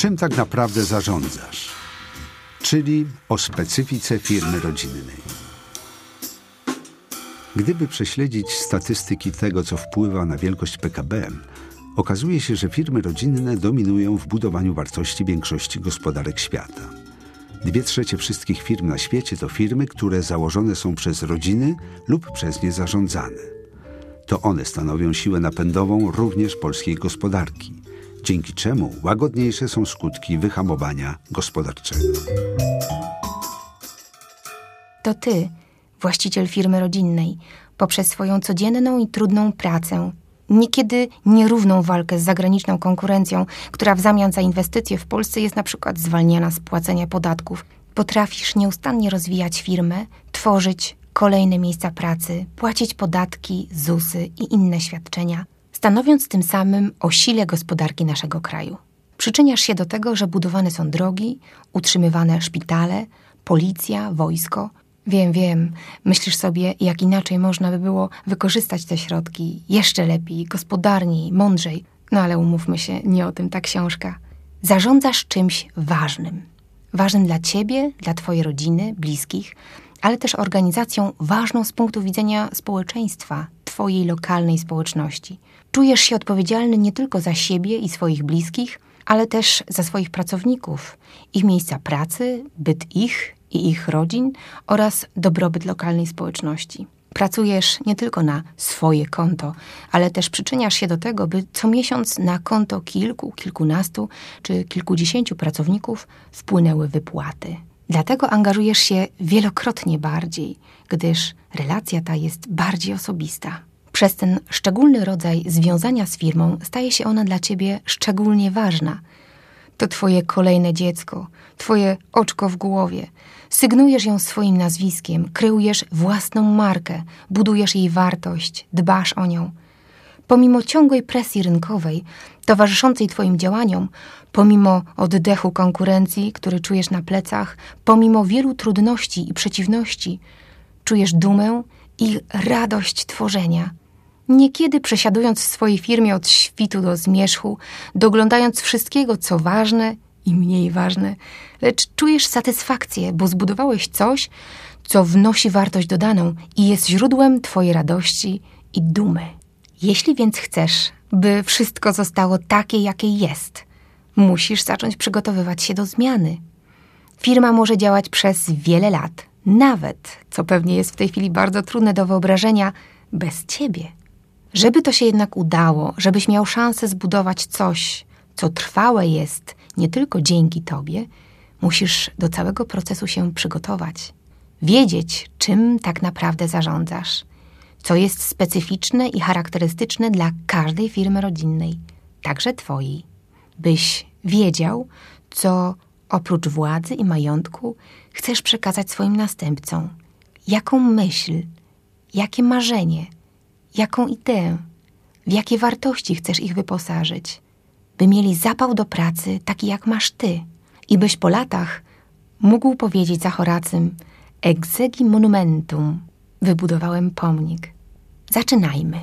Czym tak naprawdę zarządzasz? Czyli o specyfice firmy rodzinnej. Gdyby prześledzić statystyki tego, co wpływa na wielkość PKB, okazuje się, że firmy rodzinne dominują w budowaniu wartości większości gospodarek świata. Dwie trzecie wszystkich firm na świecie to firmy, które założone są przez rodziny lub przez nie zarządzane. To one stanowią siłę napędową również polskiej gospodarki, dzięki czemu łagodniejsze są skutki wyhamowania gospodarczego. To ty, właściciel firmy rodzinnej, poprzez swoją codzienną i trudną pracę, niekiedy nierówną walkę z zagraniczną konkurencją, która w zamian za inwestycje w Polsce jest na przykład zwalniana z płacenia podatków, potrafisz nieustannie rozwijać firmę, tworzyć kolejne miejsca pracy, płacić podatki, ZUSy i inne świadczenia, stanowiąc tym samym o sile gospodarki naszego kraju. Przyczyniasz się do tego, że budowane są drogi, utrzymywane szpitale, policja, wojsko. Wiem, wiem, myślisz sobie, jak inaczej można by było wykorzystać te środki jeszcze lepiej, gospodarniej, mądrzej. No ale umówmy się, nie o tym ta książka. Zarządzasz czymś ważnym. Ważnym dla ciebie, dla twojej rodziny, bliskich, ale też organizacją ważną z punktu widzenia społeczeństwa, twojej lokalnej społeczności. Czujesz się odpowiedzialny nie tylko za siebie i swoich bliskich, ale też za swoich pracowników, ich miejsca pracy, byt ich i ich rodzin oraz dobrobyt lokalnej społeczności. Pracujesz nie tylko na swoje konto, ale też przyczyniasz się do tego, by co miesiąc na konto kilku, kilkunastu czy kilkudziesięciu pracowników wpłynęły wypłaty. Dlatego angażujesz się wielokrotnie bardziej, gdyż relacja ta jest bardziej osobista. Przez ten szczególny rodzaj związania z firmą staje się ona dla ciebie szczególnie ważna. To twoje kolejne dziecko, twoje oczko w głowie. Sygnujesz ją swoim nazwiskiem, kreujesz własną markę, budujesz jej wartość, dbasz o nią. Pomimo ciągłej presji rynkowej, towarzyszącej Twoim działaniom, pomimo oddechu konkurencji, który czujesz na plecach, pomimo wielu trudności i przeciwności, czujesz dumę i radość tworzenia. Niekiedy przesiadując w swojej firmie od świtu do zmierzchu, doglądając wszystkiego, co ważne i mniej ważne, lecz czujesz satysfakcję, bo zbudowałeś coś, co wnosi wartość dodaną i jest źródłem Twojej radości i dumy. Jeśli więc chcesz, by wszystko zostało takie, jakie jest, musisz zacząć przygotowywać się do zmiany. Firma może działać przez wiele lat, nawet, co pewnie jest w tej chwili bardzo trudne do wyobrażenia, bez ciebie. Żeby to się jednak udało, żebyś miał szansę zbudować coś, co trwałe jest nie tylko dzięki tobie, musisz do całego procesu się przygotować. Wiedzieć, czym tak naprawdę zarządzasz, co jest specyficzne i charakterystyczne dla każdej firmy rodzinnej, także twojej. Byś wiedział, co oprócz władzy i majątku chcesz przekazać swoim następcom. Jaką myśl, jakie marzenie – jaką ideę, w jakie wartości chcesz ich wyposażyć, by mieli zapał do pracy taki jak masz ty i byś po latach mógł powiedzieć za Horacym Exegi monumentum, wybudowałem pomnik. Zaczynajmy.